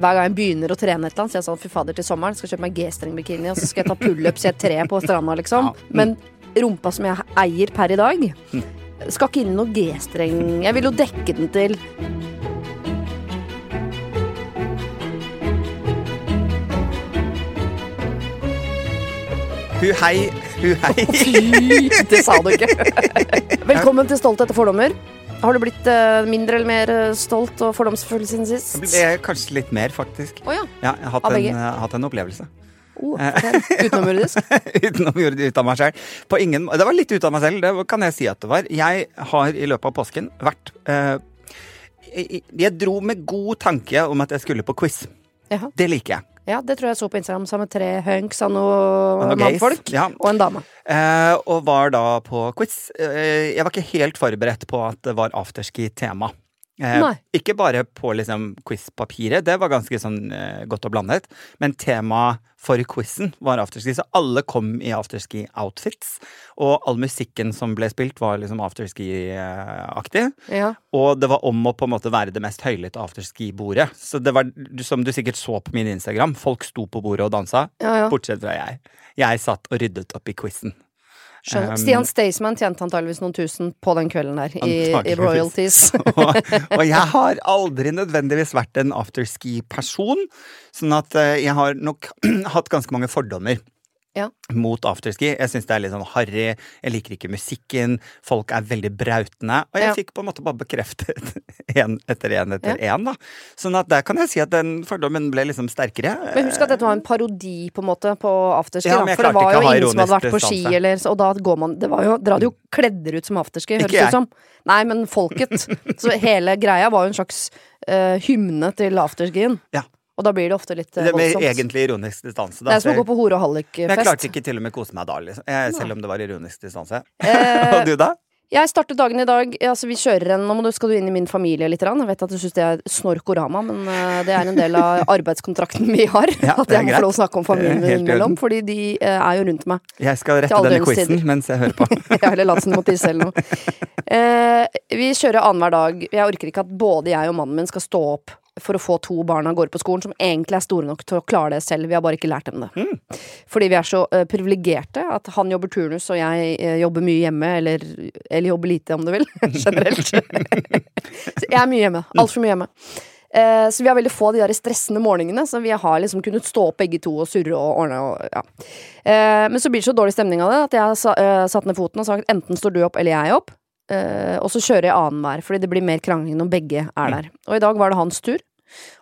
hver gang jeg begynner å trene et eller annet, så jeg sånn fy fader til sommeren skal jeg kjøpe meg G-streng-bikini, og så skal jeg ta pullups i et tre på stranda, liksom. Men rumpa som jeg eier per i dag, skal ikke inn i noe G-streng. Jeg vil jo dekke den til Hu hei, hu hei. Fy! Det sa du ikke. Velkommen til Stolthet og fordommer. Har du blitt eh, mindre eller mer eh, stolt og fordomsfull siden sist? Det er kanskje litt mer, faktisk. Oh, ja. Ja, jeg har hatt en, eh, hatt en opplevelse. Oh, Utenomjordisk? Utenomjordisk? Ut av meg ingen, det var litt ut av meg selv, det kan jeg si at det var. Jeg har i løpet av påsken vært uh, jeg, jeg dro med god tanke om at jeg skulle på quiz. Jaha. Det liker jeg. Ja, det tror jeg så på Instagram sammen med tre hunks av noen mannfolk ja. og en dame. Eh, og var da på quiz. Eh, jeg var ikke helt forberedt på at det var afterski-tema. Eh, ikke bare på liksom quiz-papiret, det var ganske sånn eh, godt og blandet, men temaet for quizen var afterski, så alle kom i afterski-outfits. Og all musikken som ble spilt, var liksom afterski-aktig. Ja. Og det var om å på en måte være det mest høylytte afterski-bordet. Så det var, som du sikkert så på min Instagram, folk sto på bordet og dansa, Ja, ja. bortsett fra jeg. Jeg satt og ryddet opp i quizen. Um, Stian Staysman tjente antageligvis noen tusen på den kvelden der, i, i royalties. og, og jeg har aldri nødvendigvis vært en afterski-person, sånn at eh, jeg har nok hatt ganske mange fordommer. Ja. Mot afterski. Jeg syns det er litt sånn harry. Jeg liker ikke musikken. Folk er veldig brautende. Og jeg Ja. fikk på en måte bare bekreftet én etter én etter én, da. Sånn at der kan jeg si at den fordommen ble liksom sterkere. Men husk at dette var en parodi på en måte på afterski. Ja, da. For det var jo ingen som hadde vært på ski, eller, og da går man det var jo, Dere hadde jo kledd dere ut som afterski, høres det ut som. Nei, men folket. Så hele greia var jo en slags uh, hymne til afterskien. Ja. Og da blir det ofte litt voldsomt. Det med egentlig ironisk distanse. Det er som å gå på hore- og hallikfest. jeg klarte ikke til og med kose meg da, liksom. Jeg, selv om det var ironisk distanse. Eh, og du, da? Jeg startet dagen i dag Altså vi kjører en Nå må du, skal du inn i min familie litt. Jeg vet at du syns det er snorkorama, men eh, det er en del av arbeidskontrakten vi har. Ja, at jeg må få lov å snakke om familien min innimellom. Fordi de eh, er jo rundt meg. Jeg skal rette denne quizen mens jeg hører på. Jeg har heller latt som mot disse eller noe. Eh, vi kjører annenhver dag. Jeg orker ikke at både jeg og mannen min skal stå opp for å få to barn av gårde på skolen som egentlig er store nok til å klare det selv. Vi har bare ikke lært dem det. Mm. Fordi vi er så uh, privilegerte at han jobber turnus og jeg uh, jobber mye hjemme, eller, eller jobber lite, om du vil. Generelt. så jeg er mye hjemme. Altfor mye hjemme. Uh, så vi har veldig få av de der stressende morgenene, så vi har liksom kunnet stå opp begge to og surre og ordne og ja. Men så blir det så dårlig stemning av det at jeg har sa, satt ned foten og sagt enten står du opp eller jeg opp. Uh, og så kjører jeg annenhver, fordi det blir mer krangling når begge er der. Og i dag var det hans tur.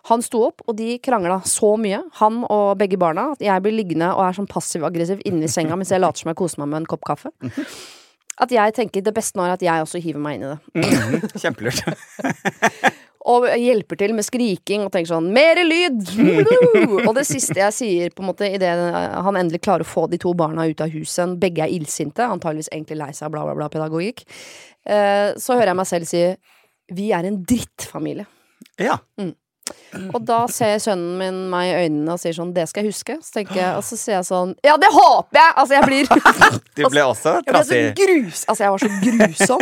Han sto opp, og de krangla så mye, han og begge barna, at jeg blir liggende og er sånn passiv-aggressiv inni senga mens jeg later som jeg koser meg med en kopp kaffe. At jeg tenker det beste nå er at jeg også hiver meg inn i det. Mhm, Kjempelurt. Og hjelper til med skriking og tenker sånn 'Mere lyd!' og det siste jeg sier, på en måte idet han endelig klarer å få de to barna ut av huset, begge er illsinte, antageligvis egentlig lei seg av bla, bla, bla pedagogikk, eh, så hører jeg meg selv si 'Vi er en drittfamilie'. Ja. Og da ser sønnen min meg i øynene og sier sånn 'Det skal jeg huske'. Så tenker jeg, og så sier jeg sånn 'Ja, det håper jeg!' Altså, jeg blir Du ble også Jeg ble så trassig. grus Altså, jeg var så grusom.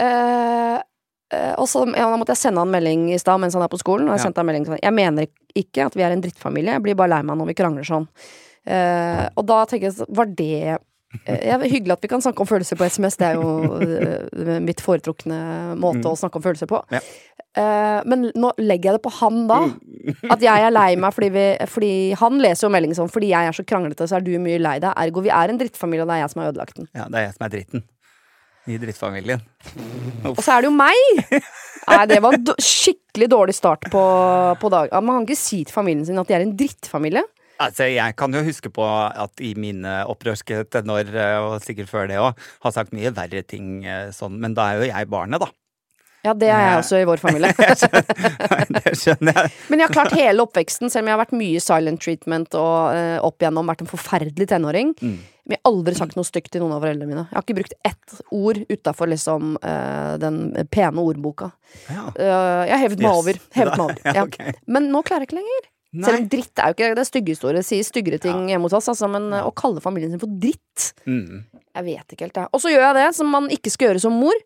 uh, uh, og så ja, måtte jeg sende han melding i stad mens han er på skolen. Og jeg Ja. sendte han melding sånn Jeg mener ikke at vi er en drittfamilie, jeg blir bare lei meg når vi krangler sånn. Uh, og da tenker jeg Var det ja, Hyggelig at vi kan snakke om følelser på SMS, det er jo eh, mitt foretrukne måte å snakke om følelser på. Mm. Ja. Eh, men nå legger jeg det på han da. At jeg er lei meg fordi, vi, fordi Han leser jo meldingen sånn Fordi jeg er så kranglete, så er du mye lei deg. Ergo vi er en drittfamilie, og det er jeg som har ødelagt den. Ja, det er jeg som er dritten. I drittfamilien. Og så er det jo meg! Nei, det var en skikkelig dårlig start på, på dagen. Man kan ikke si til familien sin at de er en drittfamilie. Altså, jeg kan jo huske på at i mine opprørske tenår, eh, og sikkert før det òg, har sagt mye verre ting eh, sånn, men da er jo jeg barnet, da. Ja, det er jeg også i vår familie. det skjønner jeg. Men jeg har klart hele oppveksten, selv om jeg har vært mye silent treatment og uh, opp igjennom vært en forferdelig tenåring. Mm. Men jeg har aldri sagt noe stygt til noen av foreldrene mine. Jeg har ikke brukt ett ord utafor liksom, uh, den pene ordboka. Ja. Uh, jeg har hevet meg Yes. over. Hevet meg over. Ja, Ja. ok. Men nå klarer jeg ikke lenger. Selv om dritt er jo ikke det stygge Det sier styggere ting ja. mot oss, altså, men eh, å kalle familien sin for dritt Mm. Jeg vet ikke helt, jeg. Og så gjør jeg det som man ikke skal gjøre som mor.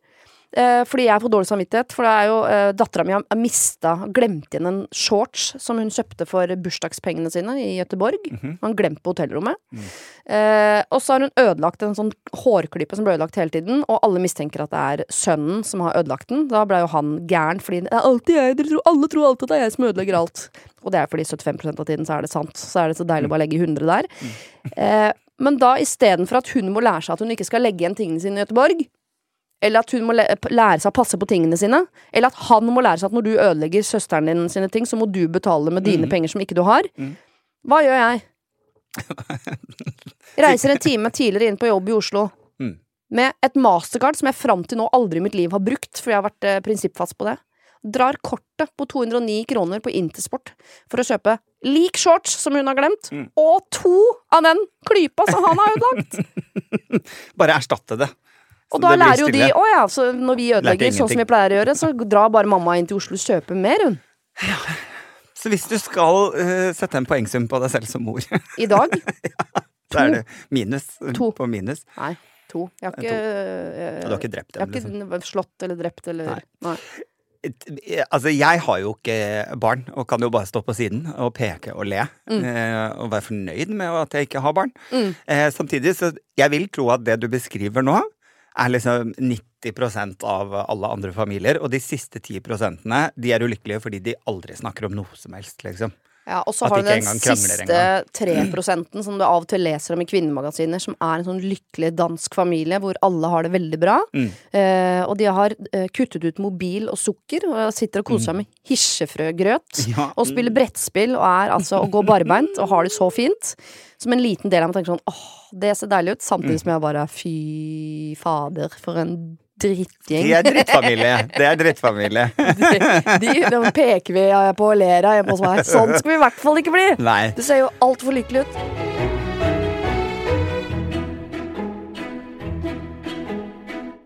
Eh, fordi jeg får dårlig samvittighet. For det er jo eh, dattera mi har mista Glemt igjen en shorts som hun kjøpte for bursdagspengene sine i Gøteborg. Han glemte på hotellrommet. Eh, og så har hun ødelagt en sånn hårklype som ble ødelagt hele tiden, og alle mistenker at det er sønnen som har ødelagt den. Da ble jo han gæren, fordi det er alltid jeg, tror, alle tror alltid at det er jeg som ødelegger alt. Og det er fordi 75% av tiden så er det sant. Så er det så deilig å bare legge 100 der. Eh, men da istedenfor at hun må lære seg at hun ikke skal legge igjen tingene sine i Göteborg, eller at hun må lære seg å passe på tingene sine, eller at han må lære seg at når du ødelegger søsteren din sine ting, så må du betale med dine penger som ikke du har. Hva gjør jeg? Reiser en time tidligere inn på jobb i Oslo Mm. med et mastercard som jeg fram til nå aldri i mitt liv har brukt, fordi jeg har vært eh, prinsippfast på det. Drar kortet på 209 kroner på Intersport for å kjøpe lik shorts som hun har glemt, Mm. og to av den klypa som han har ødelagt! Bare erstatte det. Og da lærer jo de å ja, så når vi ødelegger sånn som vi pleier å gjøre, så drar bare mamma inn til Oslo og kjøper mer, hun. Så hvis du skal uh, sette en poengsum på deg selv som mor, I dag. så er det minus To. på minus. Nei, to. Jeg har To. ikke eh, Du har ikke drept Jeg har ikke liksom. slått eller drept eller Nei. Nei. Altså, jeg har jo ikke barn, og kan jo bare stå på siden og peke og le. Mm. og være fornøyd med at jeg ikke har barn. Mm. Eh, samtidig, så jeg vil tro at det du beskriver nå, er liksom 90% av alle andre familier. Og de siste 10% de er ulykkelige fordi de aldri snakker om noe som helst, liksom. Ja, og så har du den siste tre prosenten som du av og til leser om i kvinnemagasiner, som er en sånn lykkelig dansk familie hvor alle har det veldig bra. Mm. Eh, og de har eh, kuttet ut mobil og sukker og sitter og koser seg med hirsefrøgrøt. Mm. Ja. Og spiller brettspill og er altså og går barbeint og har det så fint. Som en liten del av meg tenker sånn åh, det ser deilig ut. Mm. Samtidig som jeg bare fy fader, for en drittgjeng. De er drittfamilie. Det er drittfamilie. De, de, de peker vi på og ler av hjemme hos meg. Sånn skal vi i hvert fall ikke bli! Nei. Du ser jo altfor lykkelig ut.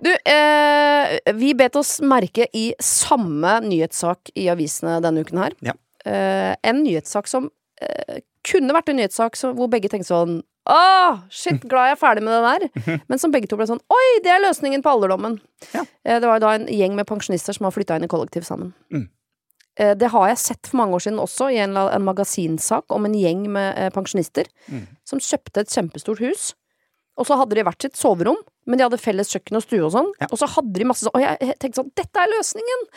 Du, eh, vi bet oss merke i samme nyhetssak i avisene denne uken her. Ja. Eh, en nyhetssak som eh, kunne vært en nyhetssak hvor begge tenkte sånn Åh, shit, glad jeg er ferdig med det der. Men som begge to ble sånn Oi, det er løsningen på alderdommen. Ja. Eh, det var jo da en gjeng med pensjonister som har flytta inn i kollektiv sammen. Mm. Eh, Det har jeg sett for mange år siden også, i en, en magasinsak om en gjeng med eh, pensjonister Mm. som kjøpte et kjempestort hus. Og så hadde de hvert sitt soverom, men de hadde felles kjøkken og stue og sånn. Ja. Og så hadde de masse sånn Og jeg tenkte sånn Dette er løsningen!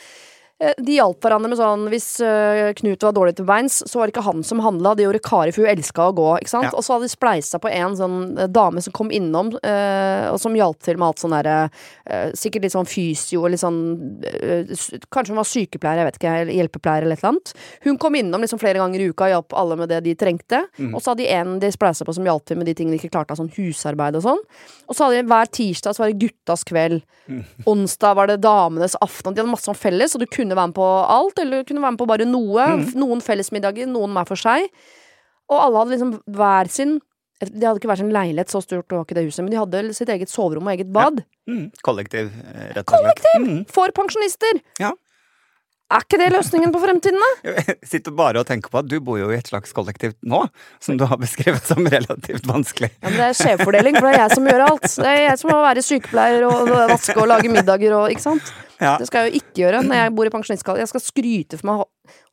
Eh, De hjalp hverandre med sånn Hvis eh, Knut var dårlig til beins, så var det ikke han som handla, det gjorde Kari, for hun elska å gå. Ikke sant? Ja. Og så hadde de spleisa på en sånn eh, dame som kom innom, eh, og som hjalp til med alt sånn derre eh, Sikkert litt sånn fysio og litt sånn eh, Kanskje hun var sykepleier, jeg vet ikke, eller hjelpepleier eller et eller annet. Hun kom innom liksom flere ganger i uka og hjalp alle med det de trengte. Og så hadde de en de spleisa på som hjalp til med de tingene de ikke klarte av sånn husarbeid og sånn. Og så hadde de hver tirsdag så var det guttas kveld. Onsdag var det damenes aften. De hadde masse sånn felles, og du kunne være med på alt, eller kunne være med på bare noe. Noen fellesmiddager, noen hver for seg. Og alle hadde liksom hver sin De hadde ikke hver sin leilighet, så stort var ikke det huset, men de hadde sitt eget soverom og eget bad. Mm. Kollektiv, eh, rett og slett. Mm. For pensjonister! Ja. Er ikke det løsningen på fremtiden, da? Jeg sitter bare og tenker på at du bor jo i et slags kollektiv nå, som du har beskrevet som relativt vanskelig. Ja, men Det er skjevfordeling, for det er jeg som gjør alt. Det er jeg som må være sykepleier og vaske og lage middager og Ikke sant? Ja. Det skal jeg jo ikke gjøre når jeg bor i pensjonistkalle. Jeg skal skryte for meg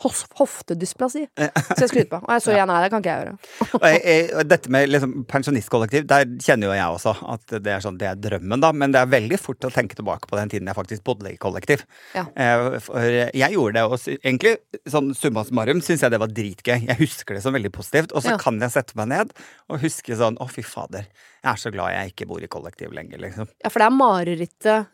ho- hoftedysplasi. Så jeg skryter på. Og jeg så ja. nei, det kan ikke jeg gjøre. Og jeg, jeg, dette med liksom pensjonistkollektiv, der kjenner jo jeg også at det er, sånn, det er drømmen, da. Men det er veldig fort å tenke tilbake på den tiden jeg faktisk bodde i kollektiv. Ja. Eh, For jeg gjorde det, og egentlig sånn summa summarum syns jeg det var dritgøy. Jeg husker det som veldig positivt. Og så kan jeg sette meg ned og huske sånn å, fy fader, jeg er så glad jeg ikke bor i kollektiv lenger, liksom. Ja, for det er marerittet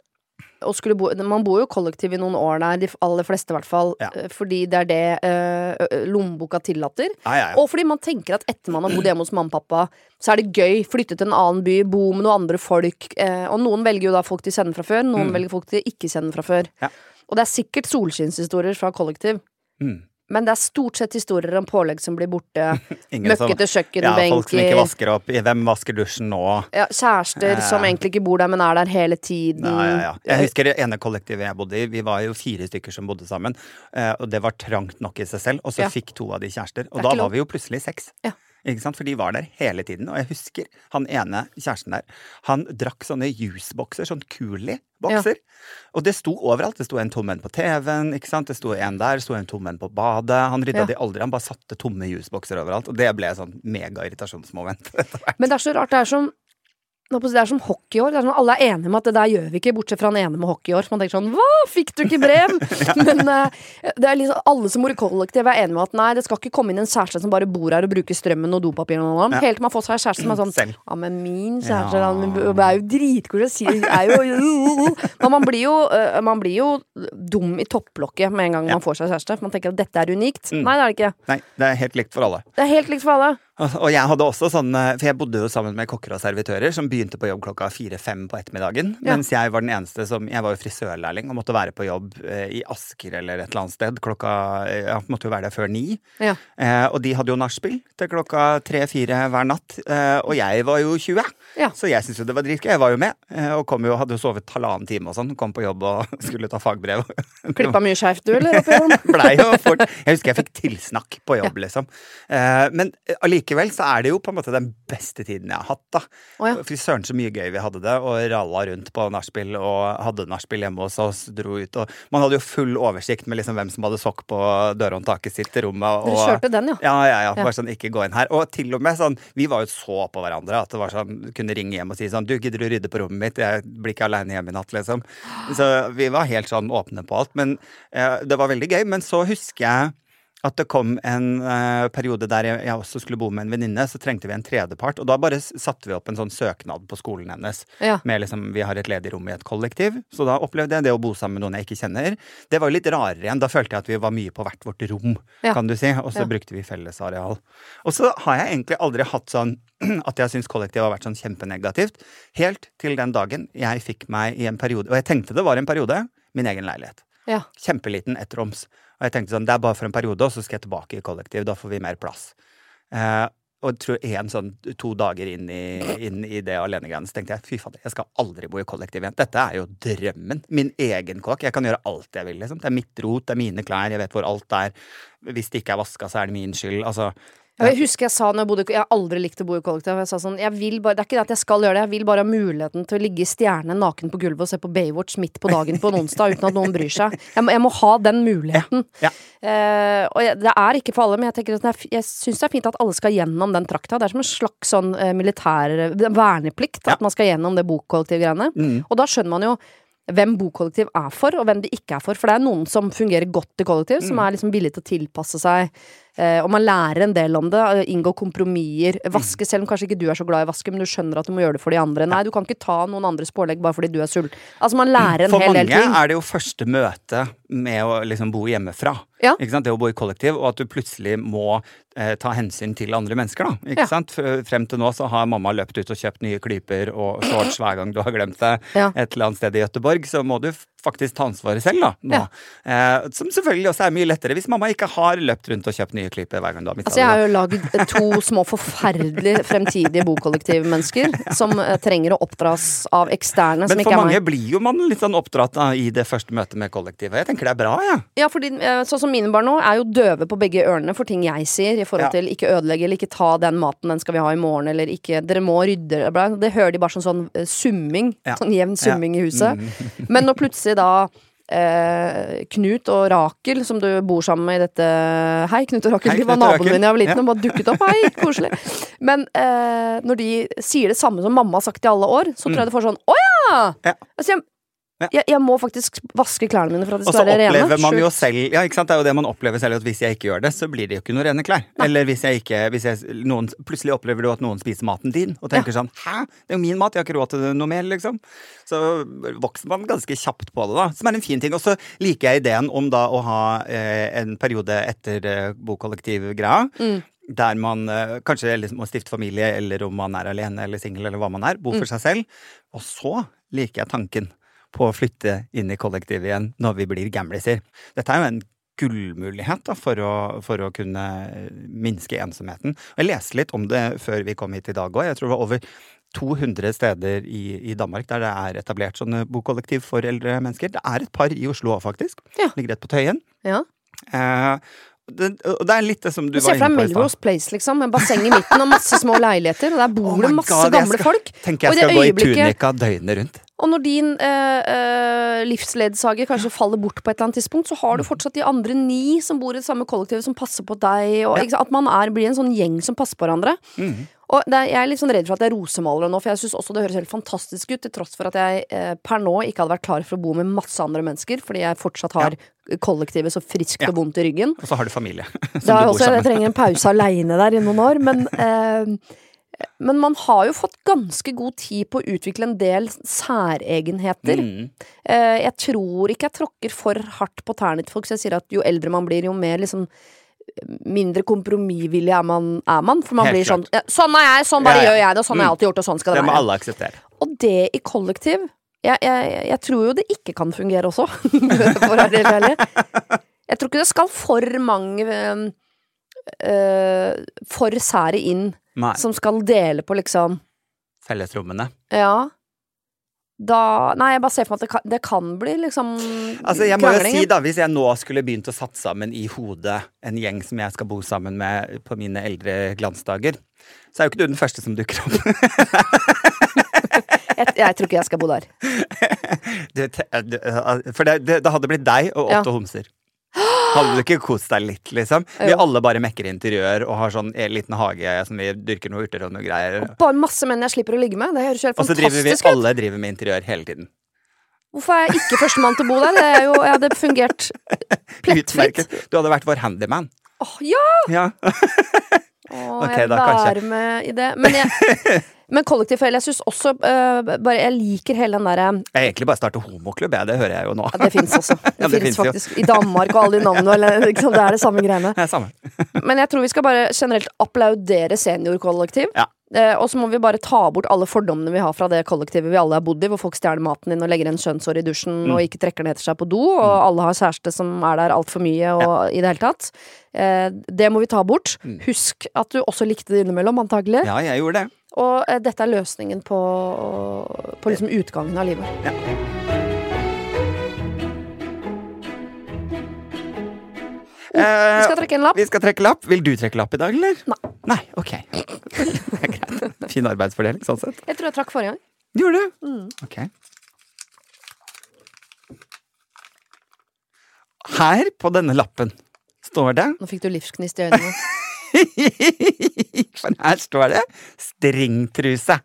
bo Man bor jo kollektiv i noen år der, de aller fleste i hvert fall, Ja. eh, fordi det er det eh, lommeboka tillater. Ja, ja, ja. Og fordi man tenker at etter man har bodd hjemme hos mamma og pappa, så er det gøy. Flytte til en annen by, bo med noen andre folk. Eh, og noen velger jo da folk de kjenner fra før, noen velger folk de ikke kjenner fra før. Mm. Og det er sikkert solskinnshistorier fra kollektiv. Mm. Men det er stort sett historier om pålegg som blir borte. Møkkete kjøkkenbenker. Ja, folk som ikke vasker opp. Hvem vasker dusjen nå? Ja, kjærester eh. som egentlig ikke bor der, men er der hele tiden. Ja, ja, ja. Jeg husker det ene kollektivet jeg bodde i. Vi var jo fire stykker som bodde sammen. eh, Og det var trangt nok i seg selv. Og så fikk to av de kjærester. er Og da var vi jo plutselig seks. Ja. Ikke sant? For de var der hele tiden. Og jeg husker han ene kjæresten der. Han drakk sånne juicebokser, sånn Cooley-bokser. Og det sto overalt. Det sto en tom en på TV-en, ikke sant. Det sto en der, sto en tom en på badet. Han rydda Ja. de aldri, han bare satte tomme juicebokser overalt. Og det ble sånn mega-irritasjonsmoment. Men det er så rart. Det er som det er som hockey i år. Det er sånn, alle er enige om at det der gjør vi ikke, bortsett fra han ene med hockey i år. Så man tenker sånn Hva, fikk du ikke brev? Men uh, det er liksom alle som bor i kollektiv, er enige om at nei, det skal ikke komme inn en kjæreste som bare bor her og bruker strømmen og dopapir og noe annet. Ja. Helt til man får seg kjæreste som er sånn Selv. Ja, men min kjæreste Ja. han er jo dritkul er jo Men man blir jo, uh, man blir jo dum i topplokket med en gang Ja. man får seg kjæreste. For man tenker at dette er unikt. Mm. Nei, det er det ikke. Nei, det er helt likt for alle. Det er helt likt for alle. Og jeg hadde også sånn, eh, for jeg bodde jo sammen med kokker og servitører som begynte på jobb klokka fire-fem på ettermiddagen. Ja. Mens jeg var den eneste som Jeg var jo frisørlærling og måtte være på jobb eh, i Asker eller et eller annet sted klokka eh, Jeg måtte jo være der før ni. Ja. Eh, og de hadde jo nachspiel til klokka tre-fire hver natt. Eh, og jeg var jo 20, Ja. så jeg syntes jo det var dritgøy. Jeg var jo med. Eh, og kom jo, hadde jo sovet halvannen time og sånn. Kom på jobb og skulle ta fagbrev. Klippa mye skjevt du, eller? Blei jo fort Jeg husker jeg fikk tilsnakk på jobb, liksom. Eh, men eh, allikevel så er det jo på en måte den beste tiden jeg har hatt, da. Oh, ja. Fy søren så mye gøy vi hadde det, og ralla rundt på nachspiel og hadde nachspiel hjemme hos oss, dro ut og Man hadde jo full oversikt med liksom hvem som hadde sokk på dørhåndtaket sitt i rommet. Og, Dere kjørte den, ja. ja, ja, ja. Ja. Bare sånn, ikke gå inn her. Og til og med sånn, vi var jo så på hverandre at det var sånn, kunne ringe hjem og si sånn, du gidder du rydde på rommet mitt, jeg blir ikke aleine hjemme i natt, liksom. Så vi var helt sånn åpne på alt. Men eh, det var veldig gøy. Men så husker jeg at det kom en uh, periode der jeg, jeg også skulle bo med en venninne, så trengte vi en tredjepart. Og da bare satte vi opp en sånn søknad på skolen hennes. Ja. Med liksom, Vi har et ledig rom i et kollektiv. Så da opplevde jeg det å bo sammen med noen jeg ikke kjenner. Det var jo litt rarere igjen. Da følte jeg at vi var mye på hvert vårt rom, Ja. kan du si. Og så Ja. brukte vi fellesareal. Og så har jeg egentlig aldri hatt sånn at jeg syns kollektiv har vært sånn kjempenegativt. Helt til den dagen jeg fikk meg i en periode Og jeg tenkte det var en periode min egen leilighet. Ja. Kjempeliten ettroms. Og jeg tenkte sånn, det er bare for en periode, og så skal jeg tilbake i kollektiv. Da får vi mer plass. Eh, og jeg tror en sånn to dager inn i, inn i det alenegreiene, så tenkte jeg fy fader, jeg skal aldri bo i kollektiv igjen. Dette er jo drømmen. Min egen kåk. Jeg kan gjøre alt jeg vil, liksom. Det er mitt rot, det er mine klær, jeg vet hvor alt er. Hvis det ikke er vaska, så er det min skyld. Altså, Jeg husker jeg sa når jeg bodde Jeg har aldri likt å bo i kollektiv. Jeg sa sånn jeg vil bare, Det er ikke det at jeg skal gjøre det, jeg vil bare ha muligheten til å ligge i stjerne naken på gulvet og se på Baywatch midt på dagen på en onsdag uten at noen bryr seg. Jeg må, jeg må ha den muligheten. Ja. Eh, og jeg, det er ikke for alle, men jeg, tenker at er, jeg syns det er fint at alle skal gjennom den trakta. Det er som en slags sånn uh, militær verneplikt Ja. at man skal gjennom det bokollektivgreiene. Mm. Og da skjønner man jo hvem bokollektiv er for, og hvem det ikke er for. For det er noen som fungerer godt i kollektiv, Mm. som er liksom villig til å tilpasse seg. Eh, og man lærer en del om det. eh, Inngå kompromisser. Vaske, selv om kanskje ikke du er så glad i å vaske, men du skjønner at du må gjøre det for de andre. Nei, du kan ikke ta noen andres pålegg bare fordi du er sulten. Altså, man lærer en For hel del ting. For mange er det jo første møte med å liksom bo hjemmefra. Ja. Det å bo i kollektiv, og at du plutselig må eh, ta hensyn til andre mennesker. da, ikke Ja. Frem til nå så har mamma løpt ut og kjøpt nye klyper og shorts hver gang du har glemt det Ja. et eller annet sted i Gøteborg, så må du faktisk ta ansvaret selv da, nå. Ja. Eh, som selvfølgelig også er mye lettere hvis mamma ikke har løpt rundt og kjøpt nye klyper hver gang du har mista Altså, jeg har jo lagd to små forferdelige fremtidige bokollektivmennesker som eh, trenger å oppdras av eksterne som Men for er mange blir jo man litt sånn oppdratt da, i det første møtet med kollektivet. Jeg tenker det er bra, jeg. Ja, fordi eh, sånn som mine barn nå er jo døve på begge ørene for ting jeg sier, i forhold Ja. til ikke ødelegge eller ikke ta den maten, den skal vi ha i morgen, eller ikke Dere må rydde. Det hører de bare som sånn eh, summing. Ja. Sånn jevn summing i huset. Mm. Men når plutselig da Eh, Knut og Rakel, som du bor sammen med i dette Hei, Knut og Rakel. Hei, de var naboene mine da jeg var liten Ja. og bare dukket opp. Hei, koselig. Men eh, når de sier det samme som mamma har sagt i alle år, så tror jeg det får sånn Å ja! Ja. Altså, jeg. Jeg, jeg må faktisk vaske klærne mine for at de Og så skal være rene. opplever man jo selv Ja, ikke sant, det er jo det man opplever selv, at hvis jeg ikke gjør det, så blir det jo ikke noen rene klær. Eller hvis jeg ikke hvis jeg, noen, Plutselig opplever du at noen spiser maten din, og tenker sånn Hæ, det er jo min mat, jeg har ikke råd til noe mer, liksom. Så vokser man ganske kjapt på det, da. Som er en fin ting. Og så liker jeg ideen om da å ha eh, en periode etter eh, bokollektiv-greia. Mm. Der man eh, kanskje liksom må stifte familie, eller om man er alene eller singel, eller hva man er. Bo for Mm. seg selv. Og så liker jeg tanken på å flytte inn i kollektivet igjen når vi blir gamliser. Dette er jo en gullmulighet da, for, å, for å kunne minske ensomheten. Og jeg leste litt om det før vi kom hit i dag òg. Jeg tror det var over 200 steder i, i Danmark der det er etablert sånne bokollektiv for eldre mennesker. Det er et par i Oslo òg, faktisk. Ja. Ligger rett på Tøyen. Ja. Eh, det, og det er litt det som du Du var inne på i stad. Melrose Place, liksom, med basseng i midten og masse små leiligheter, og der bor Oh det masse God, gamle skal- folk. Tenker jeg det skal gå i tunika døgnet rundt. Og når din eh, eh, livsledsager kanskje faller bort på et eller annet tidspunkt, så har du fortsatt de andre ni som bor i det samme kollektivet, som passer på deg, og Ja. at man er, blir en sånn gjeng som passer på hverandre. Mhm. Og er, jeg er litt sånn redd for at jeg rosemaler det nå, for jeg syns også det høres helt fantastisk ut, til tross for at jeg eh, per nå ikke hadde vært klar for å bo med masse andre mennesker, fordi jeg fortsatt har kollektivet så friskt Ja. og vondt i ryggen. Og så har du familie. Som du bor også, jeg trenger en pause aleine der i noen år, men eh, men man har jo fått ganske god tid på å utvikle en del særegenheter. Mm. Eh, jeg tror ikke jeg tråkker for hardt på tærne til folk, så jeg sier at jo eldre man blir, jo mer liksom Mindre kompromissvillig er man, er man. For man Helt blir sånn ja, Sånn er jeg, sånn bare Ja, ja. gjør jeg det, og sånn har jeg Mm. alltid gjort, og sånn skal det, Det må alle akseptere. Og det i kollektiv jeg, jeg, jeg tror jo det ikke kan fungere også, for å være helt ærlig. Jeg tror ikke det skal for mange eh, for sære inn Nei. som skal dele på liksom Fellesrommene. Ja. Da Nei, jeg bare ser for meg at det kan, det kan bli liksom Altså, jeg må jo si da, Hvis jeg nå skulle begynt å satt sammen i hodet en gjeng som jeg skal bo sammen med på mine eldre glansdager, så er jo ikke du den første som dukker opp. jeg, jeg tror ikke jeg skal bo der. Du, te- du, For det, det, det hadde blitt deg og Ja. åtte homser. Hadde du ikke kost deg litt, liksom? Vi Jo. alle bare mekker interiør og har sånn en liten hage som vi dyrker noe urter og noe greier. Og Bare masse menn jeg slipper å ligge med. Det høres helt fantastisk ut. Og så driver vi alle driver med interiør hele tiden. Hvorfor er jeg ikke førstemann til å bo der? Det er jo, jeg hadde fungert plettfritt. Utmerket. Du hadde vært vår handyman. Åh, ja! Ja. Åh, okay, jeg vil være med i det. Men, jeg, men kollektivfelle, jeg syns også uh, bare Jeg liker hele den derre Jeg egentlig bare starter homoklubb, jeg. Det hører jeg jo nå. ja, Det fins også. Det, Ja, det finnes faktisk. jo. i Danmark og alle de navnene. Eller, liksom, det er det samme greiene. Samme. Men jeg tror vi skal bare generelt applaudere seniorkollektiv. Ja. Eh, og så må vi bare ta bort alle fordommene vi har fra det kollektivet vi alle har bodd i, hvor folk stjeler maten din og legger en skjønnsår i dusjen Mm. og ikke trekker den etter seg på do, og alle har kjæreste som er der altfor mye og i det hele tatt. Eh, det må vi ta bort. Husk at du også likte det innimellom, antagelig. Mm. Ja, jeg gjorde det. Og eh, dette er løsningen på, på liksom utgangen av livet. Eh, Vi skal trekke en lapp. Vi skal trekke lapp. Vil du trekke lapp i dag, eller? Nei. Nei, ok. Det er greit. Fin arbeidsfordeling, sånn sett. Jeg tror jeg trakk forrige gang. Gjorde du? Mm. Ok. Her på denne lappen står det Nå fikk du livsgnist i øynene. For her står det stringtruse.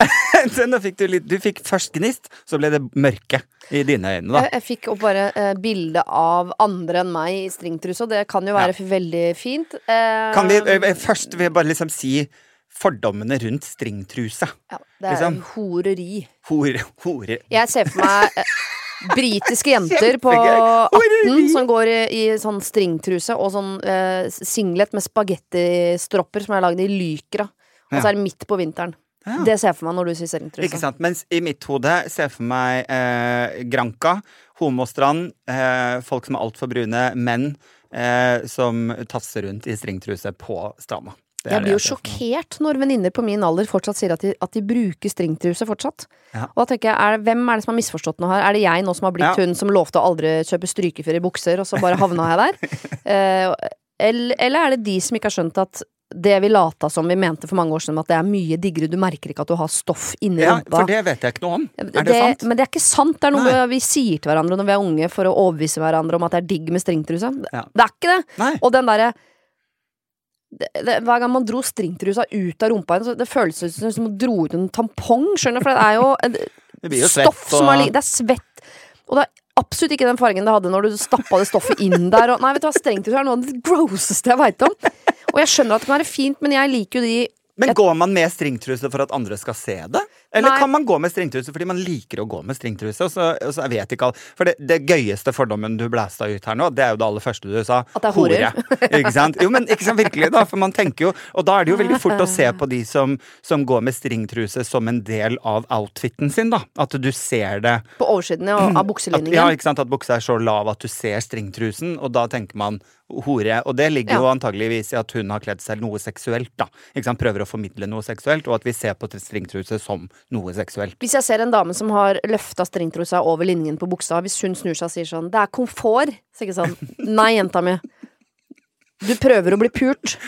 Nå fikk du litt Du fikk først gnist, så ble det mørke i dine øyne, da. Jeg, jeg fikk opp bare eh, bilde av andre enn meg i stringtruse, og det kan jo være veldig fint. Eh, Kan vi eh, først vil jeg bare liksom si fordommene rundt stringtruse? ja, Det er liksom? horeri. Hore, hore Jeg ser for meg eh, britiske jenter på Kjempegøy. 18 som går i, i sånn stringtruse og sånn eh, singlet med spagettistropper som er lagd i lykra. Og så er det midt på vinteren. Ja. Det ser jeg for meg når du sier stringtruse. Ikke sant? Mens i mitt hode ser jeg for meg eh, Granka, homostrand, eh, folk som er altfor brune, menn eh, som tasser rundt i stringtruse på stranda. Er Jeg blir jo sjokkert når venninner på min alder fortsatt sier at de, at de bruker stringtruse fortsatt. Ja. Og da tenker jeg, er, Hvem er det som har misforstått noe her? Er det jeg nå som har blitt Ja. hun som lovte å aldri kjøpe strykefrie bukser, og så bare havna jeg der? Eh, eller, eller er det de som ikke har skjønt at det vi lata som vi mente for mange år siden, at det er mye diggere, du merker ikke at du har stoff inni Ja, rumpa. for det vet jeg ikke noe om. Er det, sant? Men det er ikke sant. Det er noe Nei. vi sier til hverandre når vi er unge for å overbevise hverandre om at det er digg med stringtruse. Det, Ja. det er ikke det! Nei. Og den derre det, det, hver gang man dro stringtrusa ut av rumpa så Det føles som som man dro ut en tampong, skjønner for det er jo et Det jo stoff svett stoff som er og- Det er svett. Og det er absolutt ikke den fargen det hadde når du stappa det stoffet inn der. Og, nei, vet du hva, Stringtruse er noe av det grosseste jeg veit om. Og jeg skjønner at det kan være fint, men jeg liker jo de Men går man med stringtruse for at andre skal se det? Eller Nei. kan man gå med stringtruse fordi man liker å gå med stringtruse? Og så, og så jeg vet ikke alt. For det, det gøyeste fordommen du blæsta ut her nå, det er jo det aller første du sa. At det er horer. ikke sant? Jo, men ikke sant, virkelig, da. For man tenker jo Og da er det jo veldig fort å se på de som, som går med stringtruse som en del av outfiten sin, da. At du ser det på oversiden av, av at, bukselinningen. ja, ikke sant, at buksa er så lav at du ser stringtrusen, og da tenker man hore. Og det ligger jo antageligvis i at hun har kledd seg noe seksuelt, da. Ikke sant, Prøver å formidle noe seksuelt, og at vi ser på stringtruse som noe seksuelt. Hvis jeg ser en dame som har løfta stringtrusa over linjen på buksa, hvis hun snur seg og sier sånn 'det er komfort', så ikke sånn 'nei, jenta mi'. Du prøver å bli pult.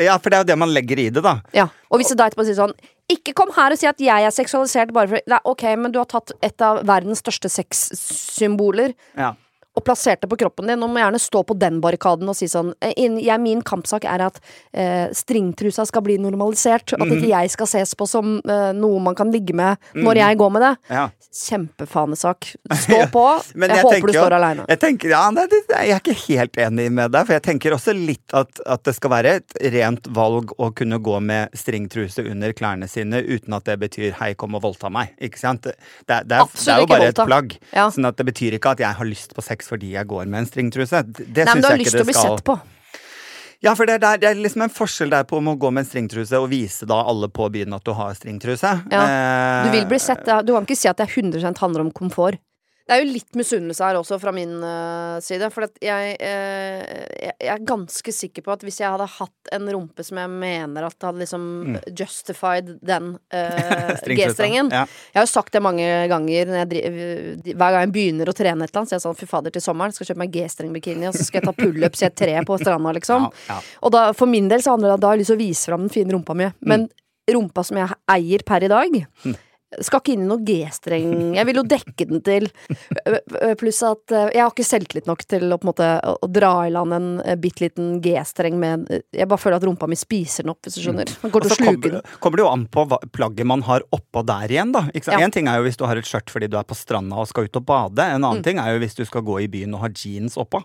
Ja, for det er jo det man legger i det, da. Ja. Og hvis du da etterpå sier sånn Ikke kom her og si at jeg er seksualisert bare for Nei, ok, men du har tatt et av verdens største sexsymboler Ja. Og plassert det på kroppen din. Nå må gjerne stå på den barrikaden og si sånn eh, jeg, Min kampsak er at eh, stringtrusa skal bli normalisert. At Mhm. ikke jeg skal ses på som eh, noe man kan ligge med når jeg går med det. ja. Kjempefanesak. Stå på. Men jeg, jeg håper du står aleine. Jeg ja, det, jeg er ikke helt enig med deg, for jeg tenker også litt at, at det skal være et rent valg å kunne gå med stringtruse under klærne sine uten at det betyr 'hei, kom og voldta meg'. Ikke sant? Det, det, er, det er jo bare voldta. et plagg. Ja. Sånn at det betyr ikke at jeg har lyst på sex fordi jeg går med en stringtruse. Det, det Nei, men du har lyst til å bli sett på. Ja, for det er, det er liksom en forskjell der på om å gå med en stringtruse og vise da alle på byen at du har stringtruse. Ja. Du vil bli Eh, sett. Du kan ikke si at det er 100 handler om komfort. Det er jo litt misunnelse her også fra min uh, side. For at jeg, uh, jeg, er ganske sikker på at hvis jeg hadde hatt en rumpe som jeg mener at hadde liksom justified den uh, G-strengen Ja. Jeg har jo sagt det mange ganger driver, hver gang jeg begynner å trene et eller annet. Så jeg sa, sånn fy fader, til sommeren skal jeg kjøpe meg G-streng-bikini, og så skal jeg ta pullups i et tre på stranda, liksom. Ja, ja. Og da, for min del så handler det om at da har jeg lyst til å vise fram den fine rumpa mi. Men rumpa som jeg eier per i dag, skal ikke inn i noe G-streng. Jeg vil jo dekke den til. Pluss at jeg har ikke selvtillit nok til å måte å, dra i land en ø, bitte liten G-streng med Jeg bare føler at rumpa mi spiser den opp, hvis du skjønner. Man går til å sluke kommer, den. kommer det jo an på hva plagget man har oppå der igjen, da. Ja. En ting er jo hvis du har et skjørt fordi du er på stranda og skal ut og bade. En Mm. annen ting er jo hvis du skal gå i byen og ha jeans oppå.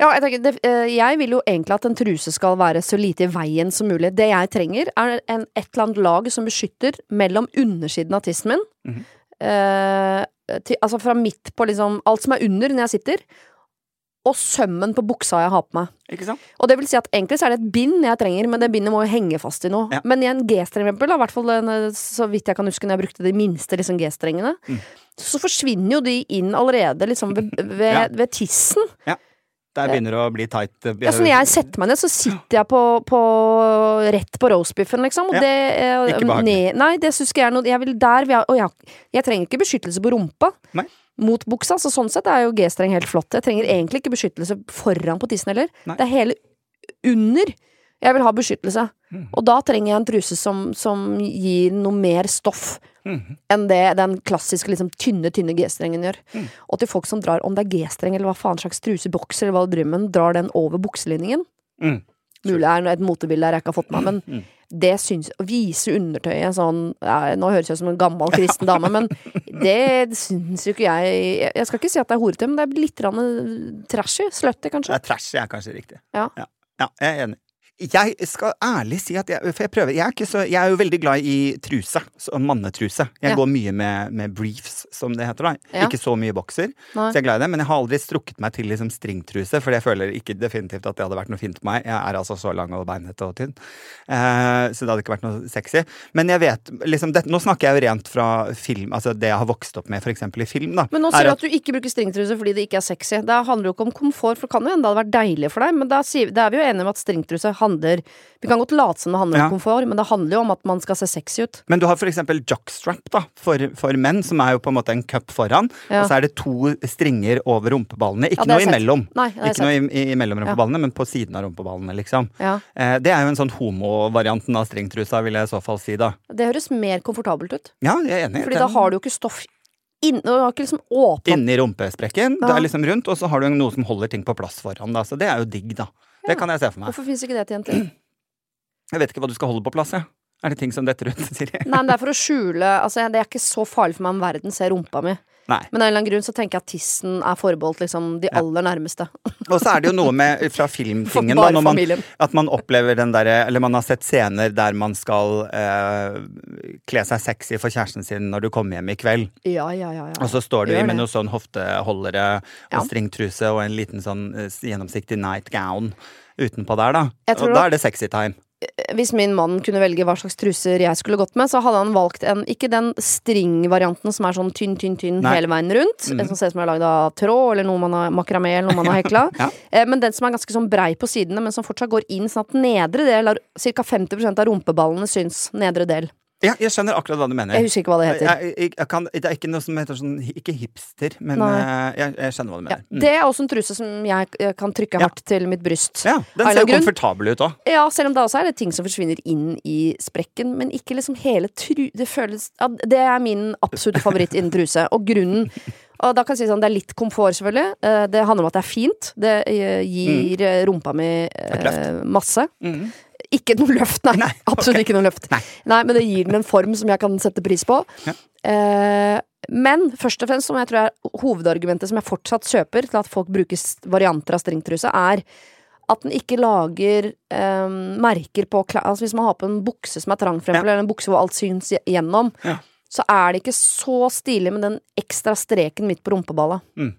Ja, jeg, tenker, det, jeg vil jo egentlig at en truse skal være så lite i veien som mulig. Det jeg trenger, er en, et eller annet lag som beskytter mellom undersiden av tissen min. Mhm. eh, til, altså fra midt på liksom Alt som er under når jeg sitter. Og sømmen på buksa jeg har på meg. Ikke sant? Og det vil si at egentlig så er det et bind jeg trenger, men det bindet må jo henge fast i noe. Ja. Men i en G-streng, i hvert fall så vidt jeg kan huske når jeg brukte de minste liksom, G-strengene, Mm. så forsvinner jo de inn allerede liksom ved, ved, Ja. ved tissen. Der begynner det å bli tight. Ja, så når jeg setter meg ned, så sitter jeg på, på rett på roastbiffen, liksom. Og Ja. det eh, Ikke behagelig. Nei, det syns ikke jeg er noe Jeg vil der jeg, Og jeg, jeg trenger ikke beskyttelse på rumpa. Nei. Mot buksa, så sånn sett er jo G-streng helt flott. Jeg trenger egentlig ikke beskyttelse foran på tissen heller. Nei. Det er hele under jeg vil ha beskyttelse. Mm. Og da trenger jeg en truse som, som gir noe mer stoff Mm. enn det den klassiske liksom, tynne, tynne G-strengen gjør. Mm. Og til folk som drar, om det er G-streng eller hva faen slags truse, bokser eller hva driver med, drar den over bukselinningen. Mm. Mulig det er et motebilde her jeg ikke har fått med meg, men Mm. det syns Å vise undertøyet sånn ja, Nå høres jeg ut som en gammel kristen dame, men det syns jo ikke jeg Jeg skal ikke si at det er horete, men det er litt trashy. Slutty, Det kanskje. er trashy, er kanskje riktig. Ja. ja. Ja, jeg er enig. Jeg skal ærlig si at jeg, for jeg prøver, jeg er, så, jeg er jo veldig glad i truse, så mannetruse. Jeg Ja. går mye med, med briefs, som det heter. da Ja. Ikke så mye bokser, Nei. så jeg er glad i det. Men jeg har aldri strukket meg til liksom stringtruse, for jeg føler ikke definitivt at det hadde vært noe fint på meg. Jeg er altså så lang og beinete og tynn, eh, så det hadde ikke vært noe sexy. Men jeg vet liksom, det, Nå snakker jeg jo rent fra film, altså det jeg har vokst opp med, eksempel i film. da Men nå er sier du at du ikke bruker stringtruse fordi det ikke er sexy. Det handler jo ikke om komfort, for det kan jo hende det hadde vært deilig for deg, men da, da er vi jo enige om at stringtruse handler Vi kan godt late som det handler Ja. om komfort, men det handler jo om at man skal se sexy ut. Men du har for eksempel jockstrap da, for, for menn, som er jo på en måte en cup foran. Ja. Og så er det to stringer over rumpeballene. Ikke Ja, noe imellom. Nei, Ikke noe i, i, imellom rumpeballene, men på siden av rumpeballene, liksom. Ja. Eh, det er jo en sånn homovarianten av stringtrusa, vil jeg i så fall si, da. Det høres mer komfortabelt ut, Ja, jeg er enig. Fordi da har du jo ikke stoff inn, liksom Inni rumpesprekken. Det er liksom rundt, og så har du noe som holder ting på plass foran, da. Så det er jo digg, da. Det kan jeg se for meg. Hvorfor fins ikke det til jenter? Jeg vet ikke hva du skal holde på plass, jeg. Er det ting som detter ut, Siri? Nei, men det er for å skjule Altså, det er ikke så farlig for meg om verden ser rumpa mi. Nei. Men av en eller annen grunn så tenker jeg at tissen er forbeholdt liksom de aller nærmeste. Og så er det jo noe med fra filmtingen, da, når man, at man opplever den derre Eller man har sett scener der man skal eh, kle seg sexy for kjæresten sin når du kommer hjem i kveld. Ja, ja, ja. ja. Og så står du Gjør med noe sånn hofteholdere og stringtruse og en liten sånn eh, gjennomsiktig nightgown utenpå der, da. Og da er det sexy time. Hvis min mann kunne velge hva slags truser jeg skulle gått med, så hadde han valgt en Ikke den stringvarianten som er sånn tynn, tynn, tynn Nei. hele veien rundt. Mm. En som ser ut som er lagd av tråd, eller noe man har makramé, eller noe man har hekla. Ja. Eh, Men den som er ganske sånn brei på sidene, men som fortsatt går inn, sånn at nedre del, ca. 50% av rumpeballene syns. Nedre del. Ja, jeg skjønner akkurat hva du mener. Jeg husker ikke hva det heter. Jeg, jeg, jeg kan, det er ikke noe som heter sånn Ikke hipster, men eh, jeg, skjønner hva du mener. Mm. det er også en truse som jeg kan trykke hardt til mitt bryst. Ja, den ser jo komfortabel ut òg. Ja, selv om det også er det ting som forsvinner inn i sprekken, men ikke liksom hele tru... Det føles ja, Det er min absolutte favoritt innen truse. Og grunnen Og da kan jeg si sånn, det er litt komfort, selvfølgelig. Eh, Det handler om at det er fint. Det eh, gir mm. rumpa mi eh, masse. Mm. Ikke noe løft, nei. Nei, Absolutt ikke noe løft. Nei. men det gir den en form som jeg kan sette pris på. Ja. Eh, men først og fremst, som jeg tror er hovedargumentet som jeg fortsatt kjøper til at folk bruker varianter av stringtruse, er at den ikke lager eh, merker på klær Altså hvis man har på en bukse som er trang, for eksempel, eller en bukse hvor alt syns gjennom, Ja. så er det ikke så stilig med den ekstra streken midt på rumpeballet. Mm.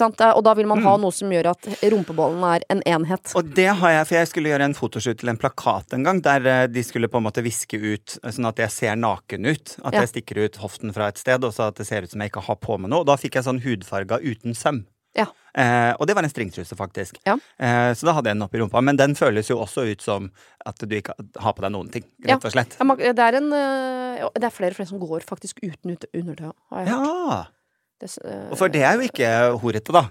Og da vil man ha noe som gjør at rumpebollen er en enhet. Og det har jeg, for jeg skulle gjøre en fotoshoot til en plakat en gang, der eh, de skulle på en måte viske ut eh, sånn at jeg ser naken ut. At Ja. jeg stikker ut hoften fra et sted, og så at det ser ut som jeg ikke har på meg noe. Og da fikk jeg sånn hudfarga uten søm. Ja. Eh, og det var en stringtruse, faktisk. Ja. Eh, så da hadde jeg den oppi rumpa. Men den føles jo også ut som at du ikke har på deg noen ting, rett og slett. Ja, Det er, en, øh, det er flere og flere som går faktisk uten ut- undertøy. har jeg hørt. Det øh, Og for det er jo ikke horete, da.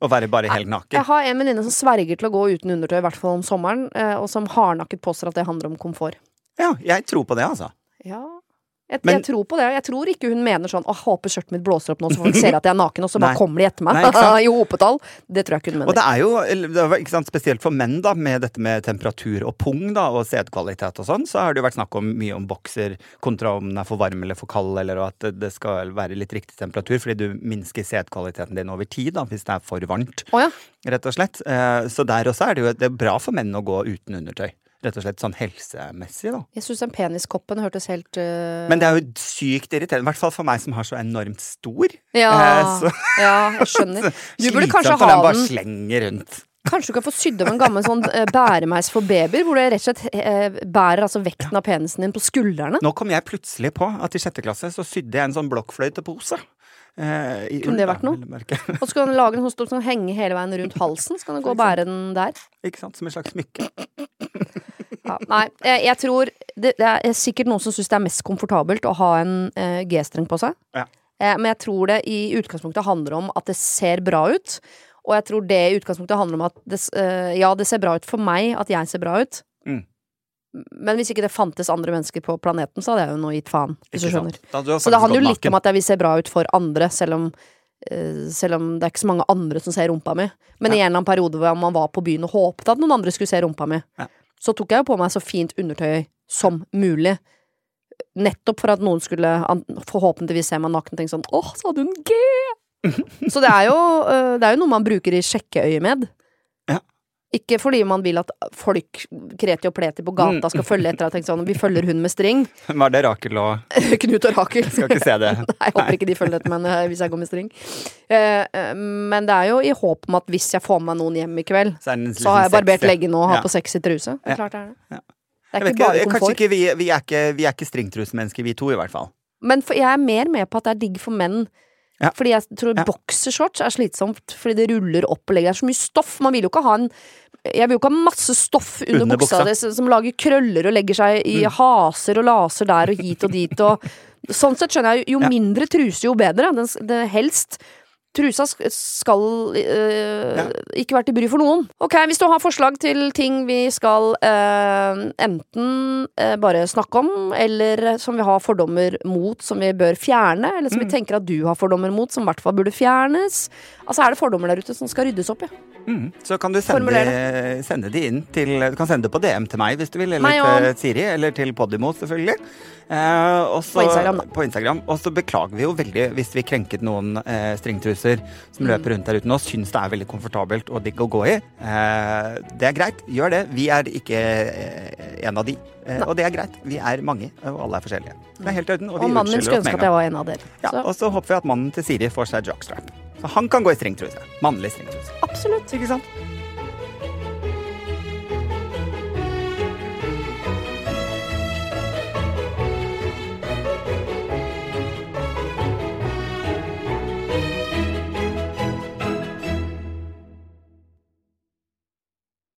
Å være bare helt naken. Jeg har en venninne som sverger til å gå uten undertøy, i hvert fall om sommeren, øh, og som hardnakket påstår at det handler om komfort. Ja, jeg tror på det, altså. Ja. Jeg, Men- jeg tror på det. Jeg tror ikke hun mener sånn 'Å, håper skjørtet mitt blåser opp nå, så folk ser at jeg er naken', og så bare Nei. kommer de etter meg Nei, i hopetall. Det tror jeg ikke hun mener. Og det er jo, det var, ikke sant, spesielt for menn, da, med dette med temperatur og pung da, og sædkvalitet og sånn, så har det jo vært snakk om mye om bokser kontra om den er for varm eller for kald, eller at det- det skal være litt riktig temperatur, fordi du minsker sædkvaliteten din over tid da, hvis det er for varmt, Oh, ja. rett og slett. Eh, Så der også er det jo det er bra for menn å gå uten undertøy. Rett og slett sånn helsemessig, da. Jeg syns den peniskoppen hørtes helt uh... Men det er jo sykt irriterende, i hvert fall for meg som har så enormt stor. ja, Eh, så- ja, jeg skjønner. Du burde kanskje Slitsomt ha den bare slenger rundt. Kanskje du kan få sydd av en gammel sånn eh, bæremeis for babyer, hvor du rett og slett bærer altså vekten av penisen din på skuldrene? Nå kom jeg plutselig på at i sjette klasse så sydde jeg en sånn blokkfløytepose. Eh, Kunne det vært noe? Og så kan du lage en sånn som kan henge hele veien rundt halsen, så kan du gå og bære den der. Ikke sant? Som et slags smykke. Ja, nei, jeg tror det, det er sikkert noen som syns det er mest komfortabelt å ha en eh, G-streng på seg. Ja. Eh, men jeg tror det i utgangspunktet handler om at det ser bra ut. Og jeg tror det i utgangspunktet handler om at det, eh, ja, det ser bra ut for meg at jeg ser bra ut. Men hvis ikke det fantes andre mennesker på planeten, så hadde jeg jo nå gitt faen. Hvis du skjønner. Så det handler jo litt om at jeg vil se bra ut for andre, selv om, uh, selv om det er ikke så mange andre som ser rumpa mi. Men i en eller annen periode hvor man var på byen og håpet at noen andre skulle se rumpa mi, Ja. så tok jeg jo på meg så fint undertøy som mulig. Nettopp for at noen skulle forhåpentligvis se meg naken og tenke sånn åh, så hadde hun G! så det er, jo, uh, det er jo noe man bruker i sjekkeøyemed. Ikke fordi man vil at folk, kreti og pleti på gata, skal følge etter og tenke sånn vi følger hun med string. Var det Rakel og Knut og Rakel. Jeg Skal ikke se det. Nei, jeg håper ikke de følger etter meg hvis jeg går med string. Eh, eh, men det er jo i håp om at hvis jeg får med meg noen hjem i kveld, Så, så har jeg barbert sexy. leggene og har Ja. på sexy truse. Det er klart det er det. Ja. Det er ikke bare komfort. ikke vi, vi er ikke, vi er ikke stringtrusemennesker, vi to i hvert fall. Men for, jeg er mer med på at det er digg for menn. Ja. Fordi jeg tror Ja. boksershorts er slitsomt fordi det ruller opp og legger. Det er så mye stoff. Man vil jo ikke ha en Jeg vil jo ikke ha masse stoff under, Under buksa di som lager krøller og legger seg i haser og laser der og hit og dit og Sånn sett skjønner jeg jo mindre truse, jo bedre. Den, den helst Trusa skal øh, Ja. ikke være til bry for noen. Ok, Hvis du har forslag til ting vi skal øh, enten øh, bare snakke om, eller som vi har fordommer mot som vi bør fjerne, eller som vi tenker at du har fordommer mot som i hvert fall burde fjernes Altså er det fordommer der ute som skal ryddes opp i. Mm. Så kan du sende, sende de inn til Du kan sende det på DM til meg hvis du vil, eller til Siri, eller til Podimo, selvfølgelig. Eh, også, På Instagram, da. På Instagram. Og så beklager vi jo veldig hvis vi krenket noen eh, stringtruser som Mm. løper rundt der uten oss, syns det er veldig komfortabelt og digg å gå i. Eh, det er greit, gjør det. Vi er ikke eh, en av de. Eh, og det er greit. Vi er mange, og alle er forskjellige. Det er helt i orden. Og, vi Og mannen min skulle ønske at jeg var en av dere. Ja, og så håper vi at mannen til Siri får seg jockstrap. Så han kan gå i strengtruse. Mannlig strengtruse. absolutt. Ikke sant?